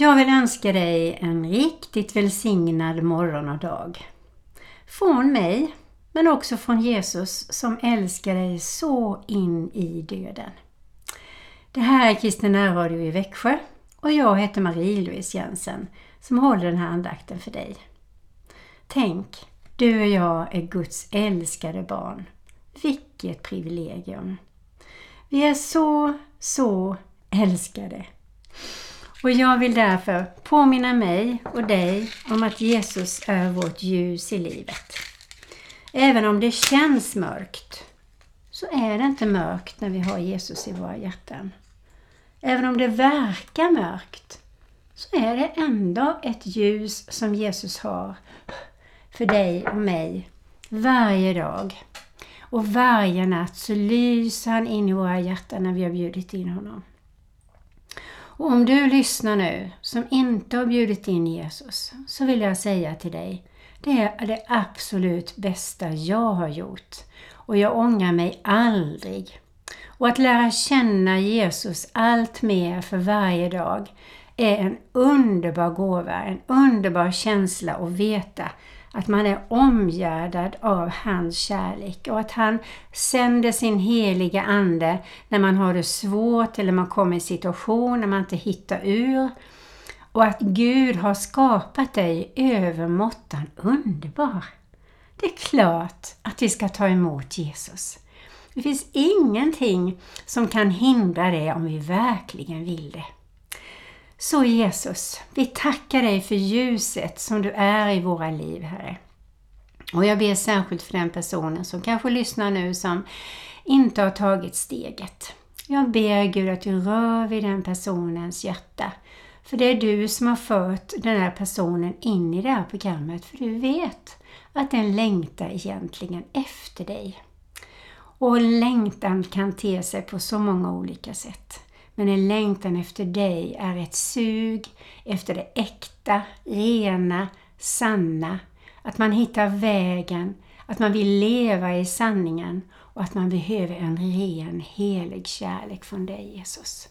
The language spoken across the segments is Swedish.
Jag vill önska dig en riktigt välsignad morgon och dag. Från mig, men också från Jesus som älskar dig så in i döden. Det här är Kristen Radio i Växjö och jag heter Marie-Louise Jensen som håller den här andakten för dig. Tänk, du och jag är Guds älskade barn. Vilket privilegium! Vi är så, så älskade. Och jag vill därför påminna mig och dig om att Jesus är vårt ljus i livet. Även om det känns mörkt så är det inte mörkt när vi har Jesus i våra hjärtan. Även om det verkar mörkt så är det ändå ett ljus som Jesus har för dig och mig varje dag. Och varje natt så lyser han in i våra hjärtan när vi har bjudit in honom. Och om du lyssnar nu som inte har bjudit in Jesus så vill jag säga till dig det är det absolut bästa jag har gjort och jag ångrar mig aldrig. Och att lära känna Jesus allt mer för varje dag är en underbar gåva, en underbar känsla att veta att man är omgärdad av hans kärlek och att han sänder sin heliga Ande när man har det svårt eller man kommer i en situation när man inte hittar ur. Och att Gud har skapat dig övermåttan underbar. Det är klart att vi ska ta emot Jesus. Det finns ingenting som kan hindra det om vi verkligen vill det. Så Jesus, vi tackar dig för ljuset som du är i våra liv, Herre. Och jag ber särskilt för den personen som kanske lyssnar nu som inte har tagit steget. Jag ber Gud att du rör vid den personens hjärta. För det är du som har fört den här personen in i det här programmet. För du vet att den längtar egentligen efter dig. Och längtan kan te sig på så många olika sätt. Men en längtan efter dig är ett sug efter det äkta, rena, sanna. Att man hittar vägen, att man vill leva i sanningen och att man behöver en ren, helig kärlek från dig Jesus.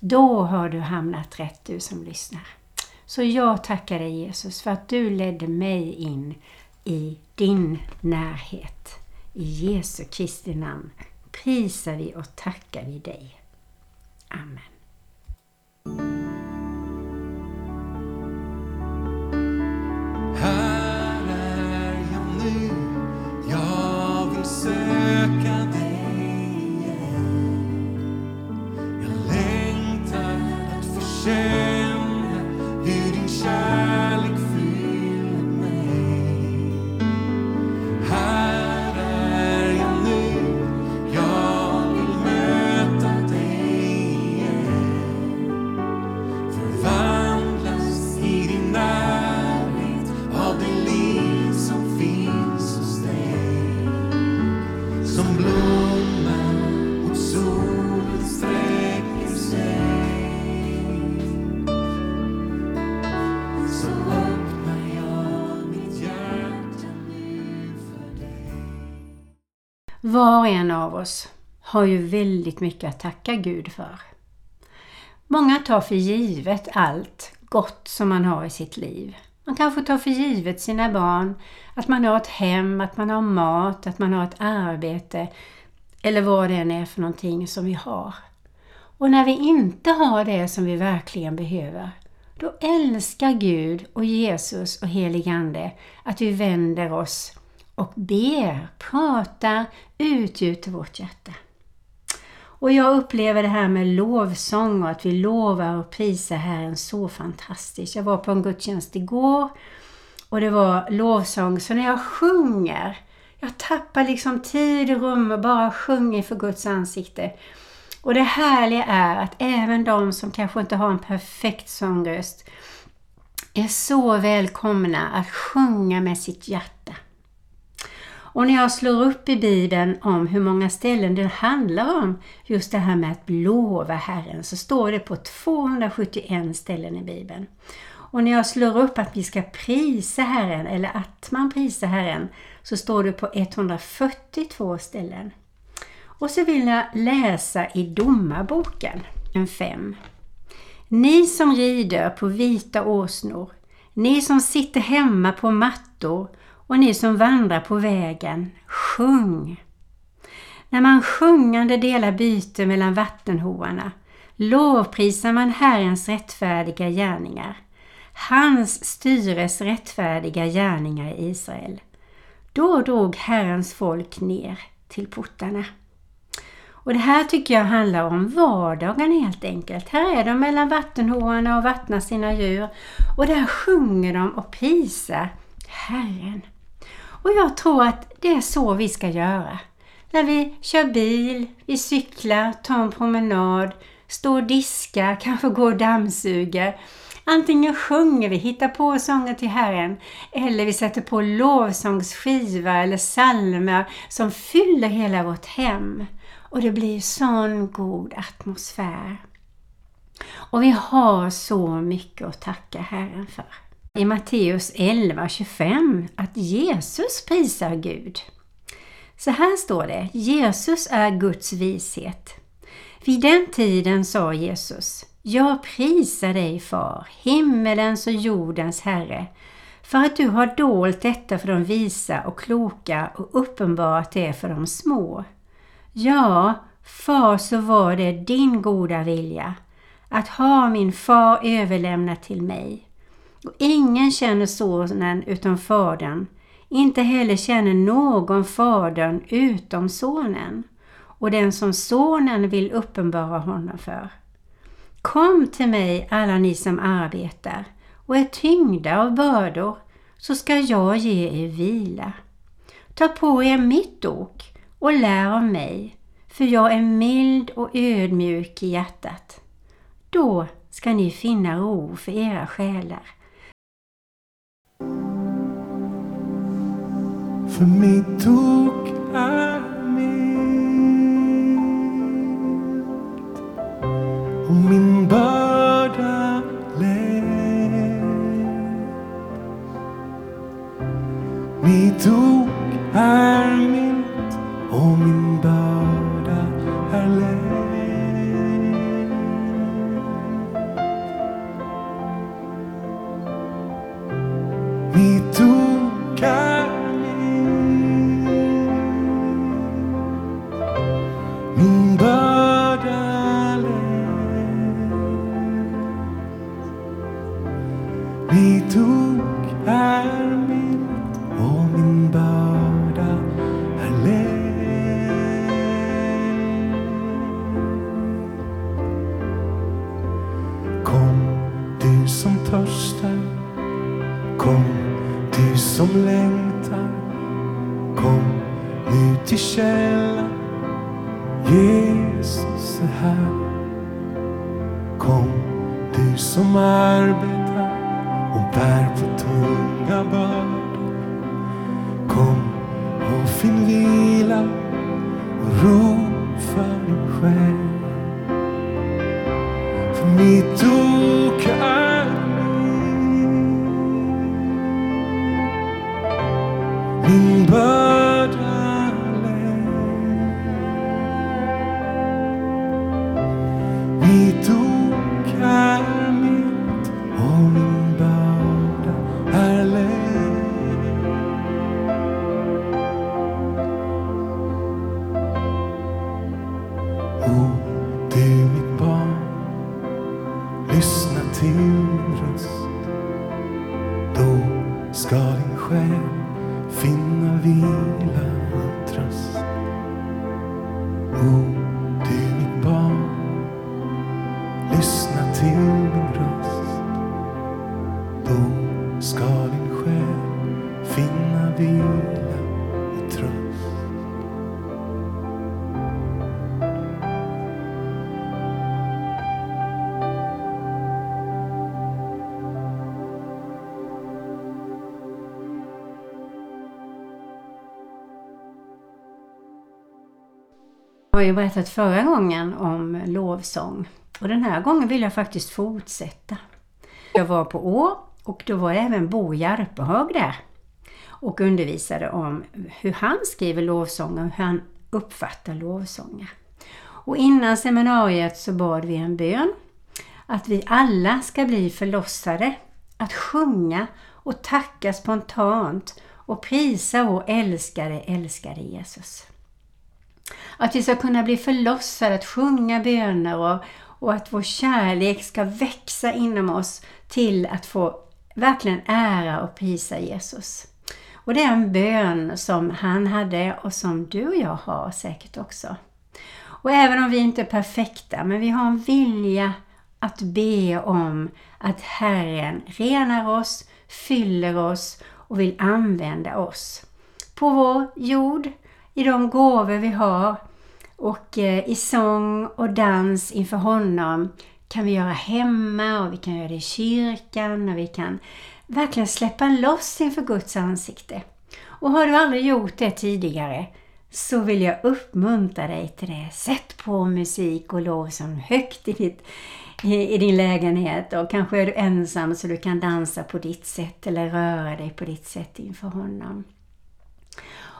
Då har du hamnat rätt du som lyssnar. Så jag tackar dig Jesus för att du ledde mig in i din närhet. I Jesu Kristi namn prisar vi och tackar vi dig. Amen. Var och en av oss har ju väldigt mycket att tacka Gud för. Många tar för givet allt gott som man har i sitt liv. Man kanske tar för givet sina barn, att man har ett hem, att man har mat, att man har ett arbete eller vad det än är för någonting som vi har. Och när vi inte har det som vi verkligen behöver, då älskar Gud och Jesus och helig Ande att vi vänder oss och ber, pratar, utgjuter vårt hjärta. Och jag upplever det här med lovsång och att vi lovar och prisar Herren så fantastiskt. Jag var på en gudstjänst igår och det var lovsång. Så när jag sjunger, jag tappar liksom tid och rum och bara sjunger för Guds ansikte. Och det härliga är att även de som kanske inte har en perfekt sångröst är så välkomna att sjunga med sitt hjärta. Och när jag slår upp i Bibeln om hur många ställen det handlar om just det här med att lova Herren så står det på 271 ställen i Bibeln. Och när jag slår upp att vi ska prisa Herren eller att man prisar Herren så står det på 142 ställen. Och så vill jag läsa i Domarboken 5. Ni som rider på vita åsnor, ni som sitter hemma på mattor och ni som vandrar på vägen, sjung! När man sjungande delar byte mellan vattenhoarna lovprisar man Herrens rättfärdiga gärningar, hans styres rättfärdiga gärningar i Israel. Då drog Herrens folk ner till portarna. Och det här tycker jag handlar om vardagen helt enkelt. Här är de mellan vattenhoarna och vattnar sina djur och där sjunger de och prisar Herren. Och jag tror att det är så vi ska göra. När vi kör bil, vi cyklar, tar en promenad, står och diskar, kanske går och dammsuger. Antingen sjunger vi, hittar på sånger till Herren eller vi sätter på lovsångsskiva eller salmer som fyller hela vårt hem. Och det blir sån god atmosfär. Och vi har så mycket att tacka Herren för. I Matteus 11.25 att Jesus prisar Gud. Så här står det, Jesus är Guds vishet. Vid den tiden sa Jesus, jag prisar dig far, himmelens och jordens Herre, för att du har dolt detta för de visa och kloka och uppenbarat det för de små. Ja, far, så var det din goda vilja att ha min far överlämnat till mig. Och ingen känner sonen utom fadern, inte heller känner någon fadern utom sonen och den som sonen vill uppenbara honom för. Kom till mig alla ni som arbetar och är tyngda av bördor, så ska jag ge er vila. Ta på er mitt ok och lär av mig, för jag är mild och ödmjuk i hjärtat. Då ska ni finna ro för era själar. För mitt tok är mitt. Och min börda till källan Jesus är här. Kom du som arbetar och bär på tunga bördor. Kom och finn vila och ro för din själ för mitt ord ska din själ finna vila och tröst Oh. Ju berättat förra gången om lovsång och den här gången vill jag faktiskt fortsätta. Jag var på Å och då var även Bo Järpehög där och undervisade om hur han skriver lovsånger och hur han uppfattar lovsånger. Och innan seminariet så bad vi en bön att vi alla ska bli förlossade, att sjunga och tacka spontant och prisa vår älskade, älskade Jesus. Att vi ska kunna bli förlossade, att sjunga böner och, och att vår kärlek ska växa inom oss till att få verkligen ära och prisa Jesus. Och det är en bön som han hade och som du och jag har säkert också. Och även om vi inte är perfekta, men vi har en vilja att be om att Herren renar oss, fyller oss och vill använda oss. På vår jord, i de gåvor vi har och eh, i sång och dans inför honom kan vi göra hemma och vi kan göra det i kyrkan och vi kan verkligen släppa loss inför Guds ansikte. Och har du aldrig gjort det tidigare så vill jag uppmuntra dig till det. Sätt på musik och lovsång högt i, ditt, i, i, din lägenhet och kanske är du ensam så du kan dansa på ditt sätt eller röra dig på ditt sätt inför honom.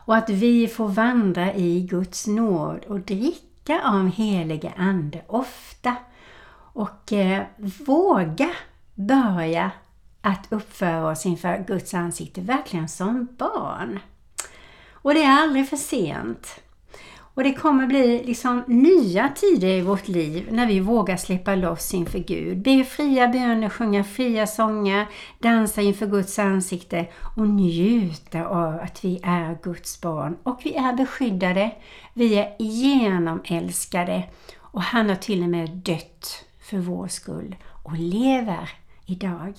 Och att vi får vandra i Guds nåd och dricka av helige Ande ofta och eh, våga börja att uppföra oss inför Guds ansikte verkligen som barn. Och det är aldrig för sent. Och det kommer bli liksom nya tider i vårt liv när vi vågar släppa loss inför Gud. Be fria böner, sjunga fria sånger, dansa inför Guds ansikte och njuta av att vi är Guds barn. Och vi är beskyddade, vi är genomälskade och han har till och med dött för vår skull och lever idag.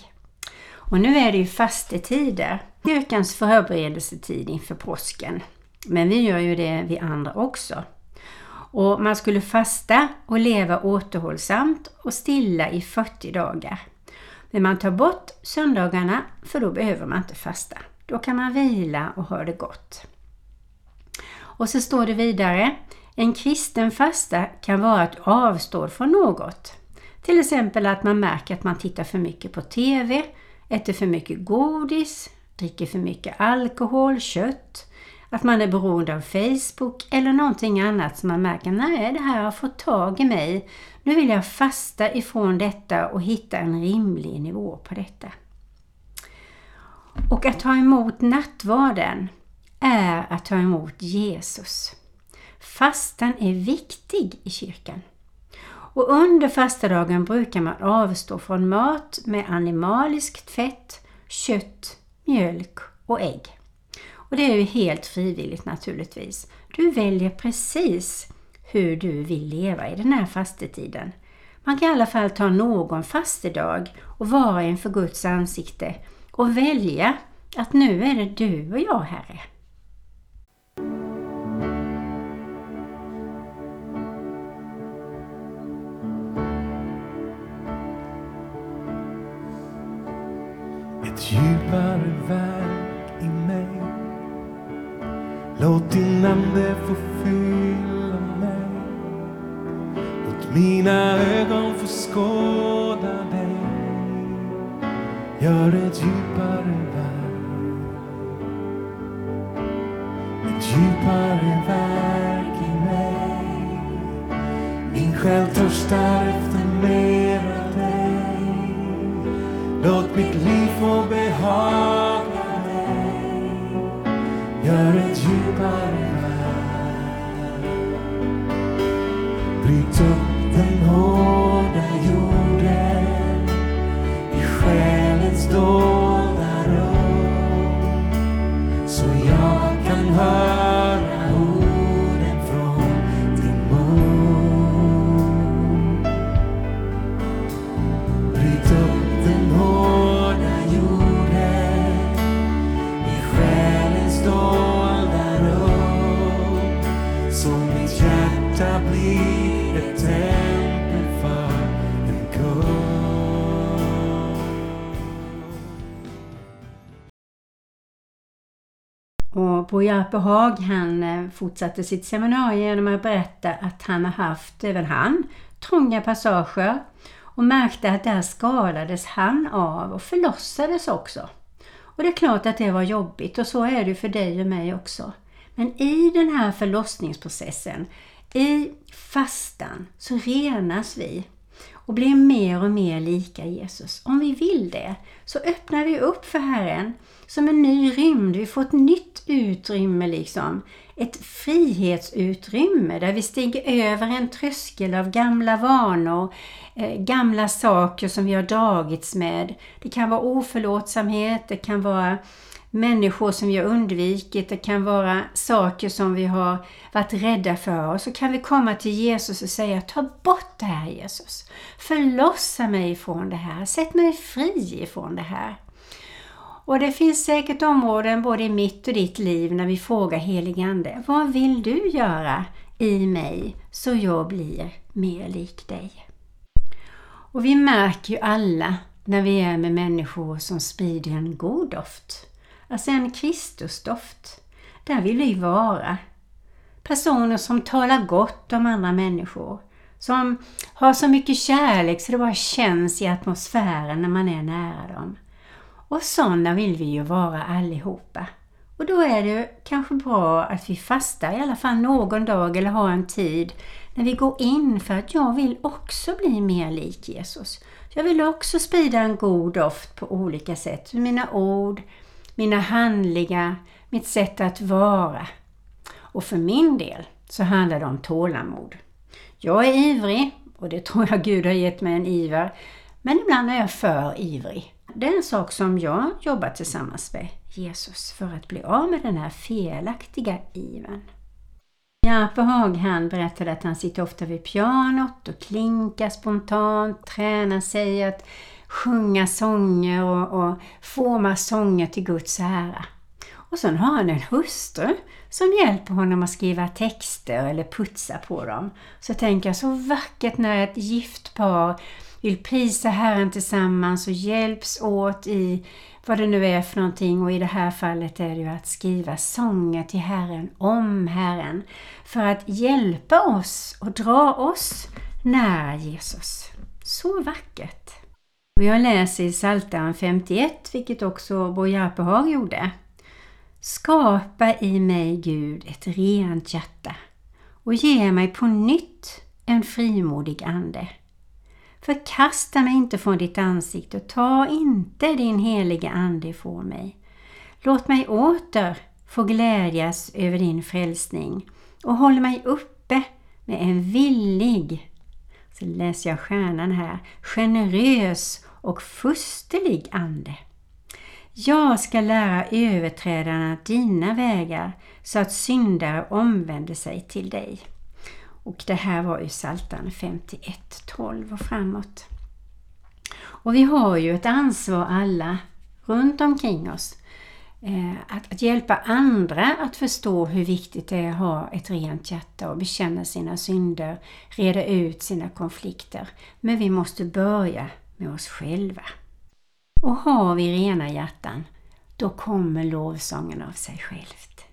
Och nu är det ju fastetider, kyrkans förberedelsetid inför påsken. Men vi gör ju det vi andra också. Och man skulle fasta och leva återhållsamt och stilla i 40 dagar. Men man tar bort söndagarna för då behöver man inte fasta. Då kan man vila och ha det gott. Och så står det vidare, en kristen fasta kan vara att avstå från något. Till exempel att man märker att man tittar för mycket på TV, äter för mycket godis, dricker för mycket alkohol, kött, att man är beroende av Facebook eller någonting annat som man märker, nej det här har fått tag i mig. Nu vill jag fasta ifrån detta och hitta en rimlig nivå på detta. Och att ta emot nattvarden är att ta emot Jesus. Fastan är viktig i kyrkan. Och under fastadagen brukar man avstå från mat med animaliskt fett, kött, mjölk och ägg. Och det är ju helt frivilligt naturligtvis. Du väljer precis hur du vill leva i den här fastetiden. Man kan i alla fall ta någon fastedag och vara inför Guds ansikte och välja att nu är det du och jag, Herre. Låt din ande få fylla mig. Låt mina ögon få skåda dig. Gör ett djupare verk. Ett djupare verk i mig. Min själ törstar efter mer av dig. Låt mitt liv Och han eh, fortsatte sitt seminarium genom att berätta att han har haft, även han, trånga passager och märkte att där skadades han av och förlossades också. Och det är klart att det var jobbigt och så är det ju för dig och mig också. Men i den här förlossningsprocessen, i fastan, så renas vi. och blir mer och mer lika Jesus. Om vi vill det så öppnar vi upp för Herren som en ny rymd. Vi får ett nytt utrymme liksom. Ett frihetsutrymme där vi stiger över en tröskel av gamla vanor, eh, gamla saker som vi har dragits med. Det kan vara oförlåtsamhet, det kan vara människor som vi har undvikit, det kan vara saker som vi har varit rädda för. Och så kan vi komma till Jesus och säga Ta bort det här Jesus. Förlossa mig ifrån det här. Sätt mig fri ifrån det här. Och det finns säkert områden både i mitt och ditt liv när vi frågar heligande Vad vill du göra i mig så jag blir mer lik dig? Och vi märker ju alla när vi är med människor som sprider en god doft. Alltså en Kristusdoft. Där vill vi vara. Personer som talar gott om andra människor. Som har så mycket kärlek så det bara känns i atmosfären när man är nära dem. Och sådana vill vi ju vara allihopa. Och då är det kanske bra att vi fastar i alla fall någon dag eller har en tid när vi går in för att jag vill också bli mer lik Jesus. Jag vill också sprida en god doft på olika sätt. Mina ord, mina handlingar, mitt sätt att vara. Och för min del så handlar det om tålamod. Jag är ivrig och det tror jag Gud har gett mig en iver. Men ibland är jag för ivrig. Det är en sak som jag jobbar tillsammans med Jesus för att bli av med den här felaktiga ivern. Jape Haag han berättade att han sitter ofta vid pianot och klinkar spontant, tränar sig att sjunga sånger och, och forma sånger till Guds ära. Och sen har han en hustru som hjälper honom att skriva texter eller putsa på dem. Så tänker jag, så vackert när ett gift par vill prisa Herren tillsammans och hjälps åt i vad det nu är för någonting och i det här fallet är det ju att skriva sånger till Herren om Herren för att hjälpa oss och dra oss nära Jesus. Så vackert! Och jag läser i Psaltaren 51, vilket också Bo Järpehag gjorde. Skapa i mig, Gud, ett rent hjärta och ge mig på nytt en frimodig ande. Förkasta mig inte från ditt ansikte och ta inte din heliga Ande ifrån mig. Låt mig åter få glädjas över din frälsning och håll mig uppe med en villig, så läser jag stjärnan här, generös och fusterlig ande. Jag ska lära överträdarna dina vägar så att syndare omvänder sig till dig. Och det här var ju Psaltaren 51, 12 och framåt. Och vi har ju ett ansvar alla runt omkring oss eh, att, att, hjälpa andra att förstå hur viktigt det är att ha ett rent hjärta och bekänna sina synder, reda ut sina konflikter. Men vi måste börja med oss själva. Och har vi rena hjärtan, då kommer lovsången av sig självt.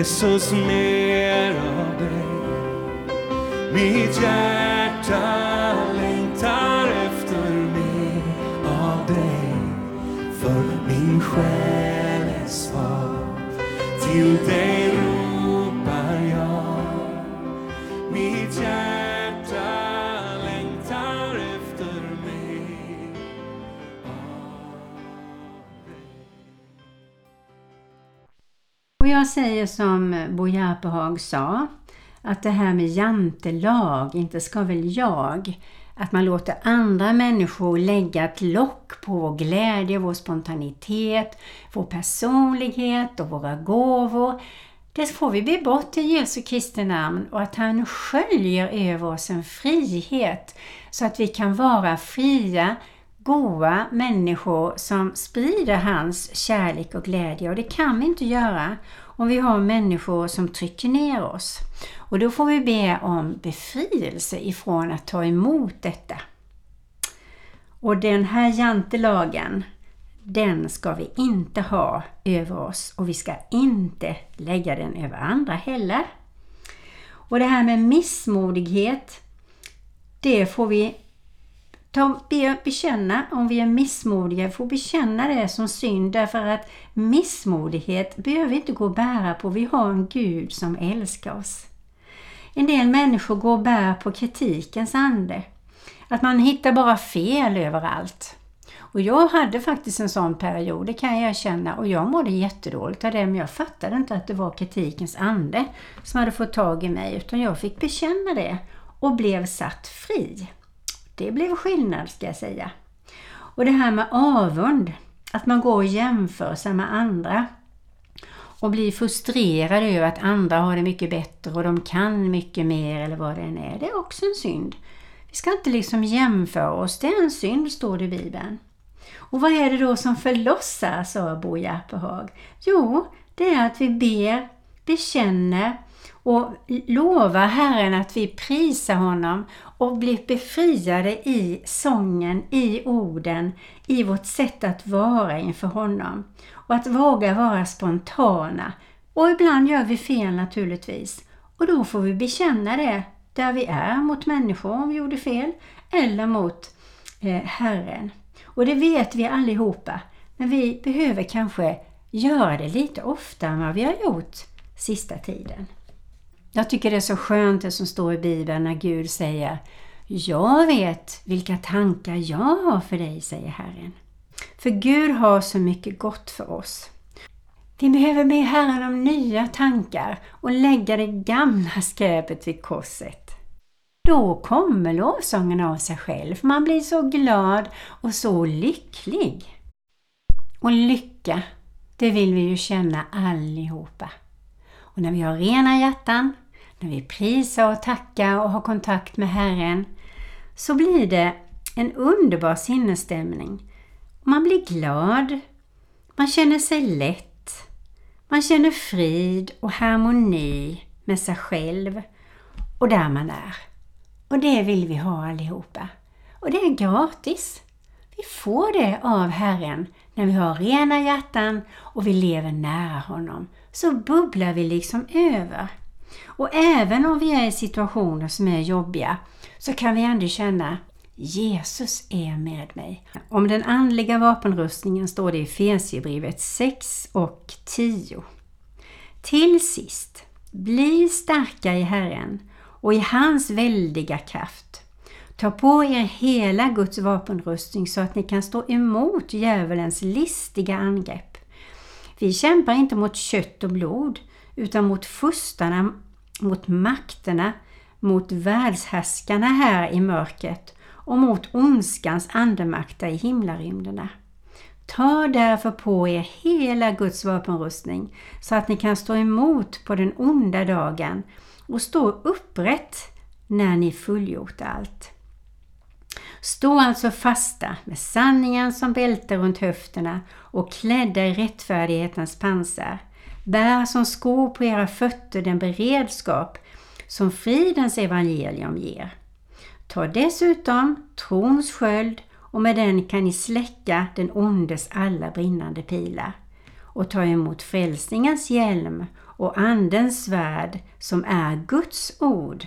Jesus, mer av dig. Mitt hjärta längtar efter mer av dig. För min själ är svag, till dig säger som Bo Järpehag sa, att det här med jantelag, inte ska väl jag, att man låter andra människor lägga ett lock på vår glädje, vår spontanitet, vår personlighet och våra gåvor. Det får vi be bort i Jesu Kristi namn och att han sköljer över oss en frihet så att vi kan vara fria, goa människor som sprider hans kärlek och glädje. Och det kan vi inte göra om vi har människor som trycker ner oss. Och då får vi be om befrielse ifrån att ta emot detta. Och den här jantelagen, den ska vi inte ha över oss och vi ska inte lägga den över andra heller. Och det här med missmodighet, det får vi ta, be, bekänna om vi är missmodiga. Vi får bekänna det som synd därför att missmodighet behöver vi inte gå och bära på. Vi har en Gud som älskar oss. En del människor går och bär på kritikens ande. Att man hittar bara fel överallt. Och jag hade faktiskt en sån period, det kan jag erkänna, och jag mådde jättedåligt av det, men jag fattade inte att det var kritikens ande som hade fått tag i mig, utan jag fick bekänna det och blev satt fri. Det blev skillnad ska jag säga. Och det här med avund, att man går och jämför sig med andra och blir frustrerad över att andra har det mycket bättre och de kan mycket mer eller vad det än är. Det är också en synd. Vi ska inte liksom jämföra oss. Det är en synd, står det i Bibeln. Och vad är det då som förlossar, sa Bo Järpehag? Jo, det är att vi ber, bekänner och lovar Herren att vi prisar honom och blir befriade i sången, i orden, i vårt sätt att vara inför honom. Och att våga vara spontana. Och ibland gör vi fel naturligtvis. Och då får vi bekänna det där vi är mot människor om vi gjorde fel eller mot eh, Herren. Och det vet vi allihopa. Men vi behöver kanske göra det lite oftare än vad vi har gjort sista tiden. Jag tycker det är så skönt det som står i Bibeln när Gud säger Jag vet vilka tankar jag har för dig, säger Herren. För Gud har så mycket gott för oss. Vi behöver be Herren om nya tankar och lägga det gamla skräpet vid korset. Då kommer lovsången av sig själv. Man blir så glad och så lycklig. Och lycka, det vill vi ju känna allihopa. Och när vi har rena hjärtan, när vi prisar och tackar och har kontakt med Herren, så blir det en underbar sinnesstämning. Man blir glad, man känner sig lätt, man känner frid och harmoni med sig själv och där man är. Och det vill vi ha allihopa. Och det är gratis. Vi får det av Herren när vi har rena hjärtan och vi lever nära honom. Så bubblar vi liksom över. Och även om vi är i situationer som är jobbiga så kan vi ändå känna Jesus är med mig. Om den andliga vapenrustningen står det i Efesierbrevet 6 och 10. Till sist, bli starka i Herren och i hans väldiga kraft. Ta på er hela Guds vapenrustning så att ni kan stå emot djävulens listiga angrepp. Vi kämpar inte mot kött och blod utan mot furstarna, mot makterna, mot världshärskarna här i mörkret och mot ondskans andemakter i himlarymderna. Ta därför på er hela Guds vapenrustning så att ni kan stå emot på den onda dagen och stå upprätt när ni fullgjort allt. Stå alltså fasta med sanningen som bälte runt höfterna och klädda i rättfärdighetens pansar. Bär som skor på era fötter den beredskap som fridens evangelium ger. Ta dessutom trons sköld och med den kan ni släcka den ondes alla brinnande pilar och ta emot frälsningens hjälm och Andens svärd som är Guds ord.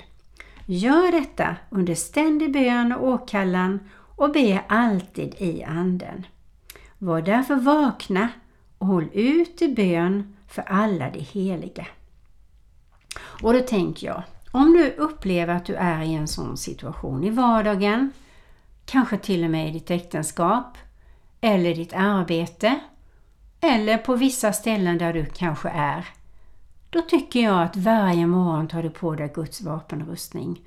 Gör detta under ständig bön och åkallan och be alltid i Anden. Var därför vakna och håll ut i bön för alla de heliga. Och då tänker jag, om du upplever att du är i en sån situation i vardagen, kanske till och med i ditt äktenskap, eller ditt arbete, eller på vissa ställen där du kanske är, då tycker jag att varje morgon tar du på dig Guds vapenrustning.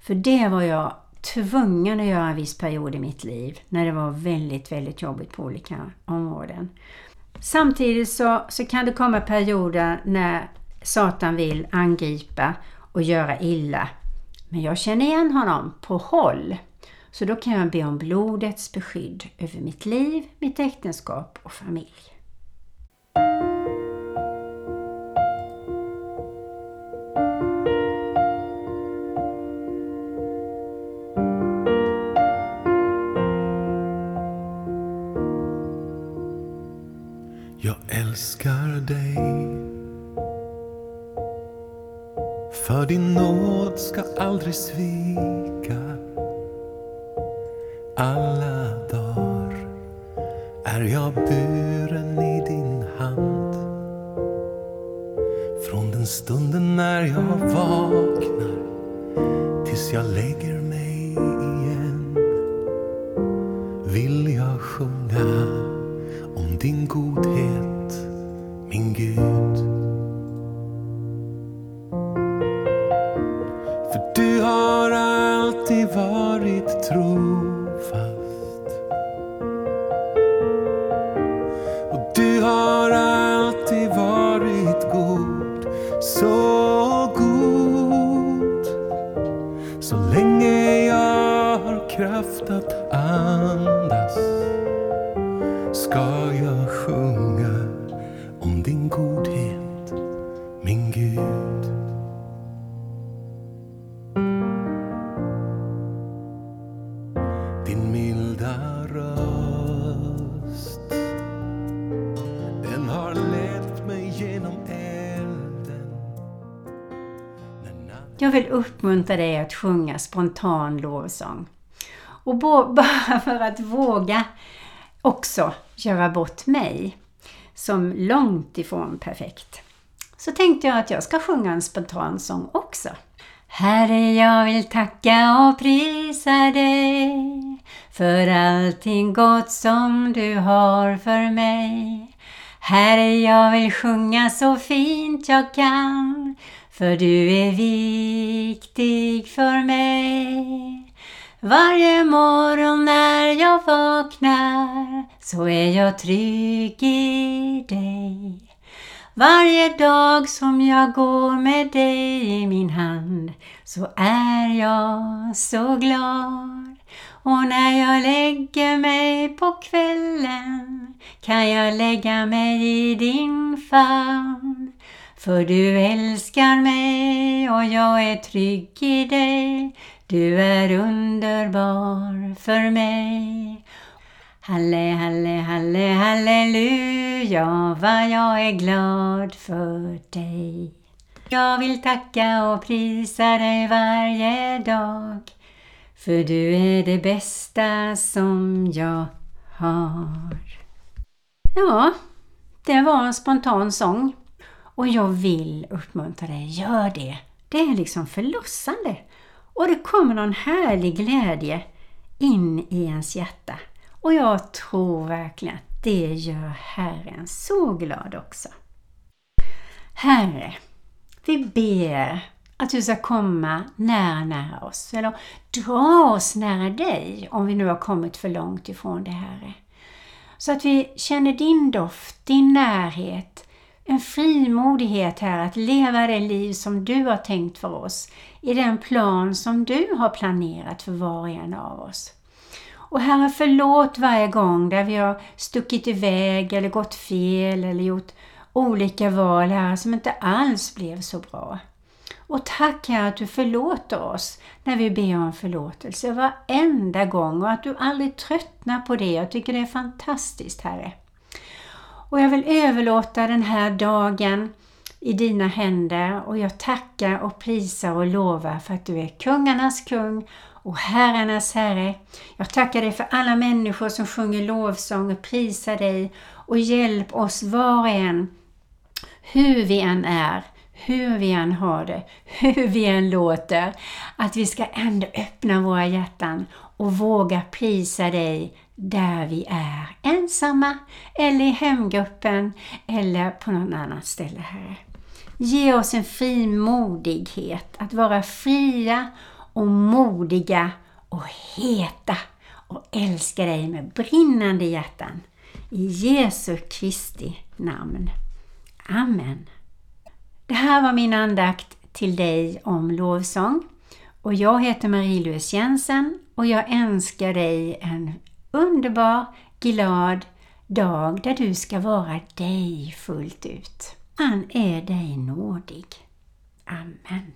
För det var jag tvungen att göra en viss period i mitt liv när det var väldigt, väldigt jobbigt på olika områden. Samtidigt så, så kan det komma perioder när Satan vill angripa och göra illa. Men jag känner igen honom på håll. Så då kan jag be om blodets beskydd över mitt liv, mitt äktenskap och familj. älskar dig. För din nåd ska aldrig svika. Alla dagar är jag buren i din hand. Från den stunden när jag vaknar tills jag lägger mig vill uppmuntra dig att sjunga spontan lovsång. Och bara för att våga också göra bort mig som långt ifrån perfekt. Så tänkte jag att jag ska sjunga en spontan sång också. Herre, jag vill tacka och prisa dig för allting gott som du har för mig. Herre, jag vill sjunga så fint jag kan för du är viktig för mig. Varje morgon när jag vaknar så är jag trygg i dig. Varje dag som jag går med dig i min hand så är jag så glad. Och när jag lägger mig på kvällen kan jag lägga mig i din famn. För du älskar mig och jag är trygg i dig. Du är underbar för mig. Halle, halle, halle, halleluja, vad jag är glad för dig. Jag vill tacka och prisa dig varje dag, för du är det bästa som jag har. Ja, det var en spontan sång och jag vill uppmuntra dig, gör det. Det är liksom förlossande och det kommer någon härlig glädje in i ens hjärta. Och jag tror verkligen att det gör Herren så glad också. Herre, vi ber att du ska komma nära, nära oss, eller dra oss nära dig om vi nu har kommit för långt ifrån det, Herre. Så att vi känner din doft, din närhet, en frimodighet här att leva det liv som du har tänkt för oss i den plan som du har planerat för var och en av oss. Och Herre, förlåt varje gång där vi har stuckit iväg eller gått fel eller gjort olika val här som inte alls blev så bra. Och tack Herre att du förlåter oss när vi ber om förlåtelse varenda gång och att du aldrig tröttnar på det. Jag tycker det är fantastiskt Herre. Och jag vill överlåta den här dagen i dina händer och jag tackar och prisar och lovar för att du är kungarnas kung och herrarnas herre. Jag tackar dig för alla människor som sjunger lovsång och prisar dig och hjälp oss var och en, hur vi än är, hur vi än har det, hur vi än låter, att vi ska ändå öppna våra hjärtan och våga prisa dig där vi är ensamma eller i hemgruppen eller på någon annan ställe här. Ge oss en frimodighet att vara fria och modiga och heta och älska dig med brinnande hjärtan. I Jesu Kristi namn. Amen. Det här var min andakt till dig om lovsång. Och jag heter Marie-Louise Jensen och jag önskar dig en underbar, glad dag där du ska vara dig fullt ut. Han är dig nådig. Amen.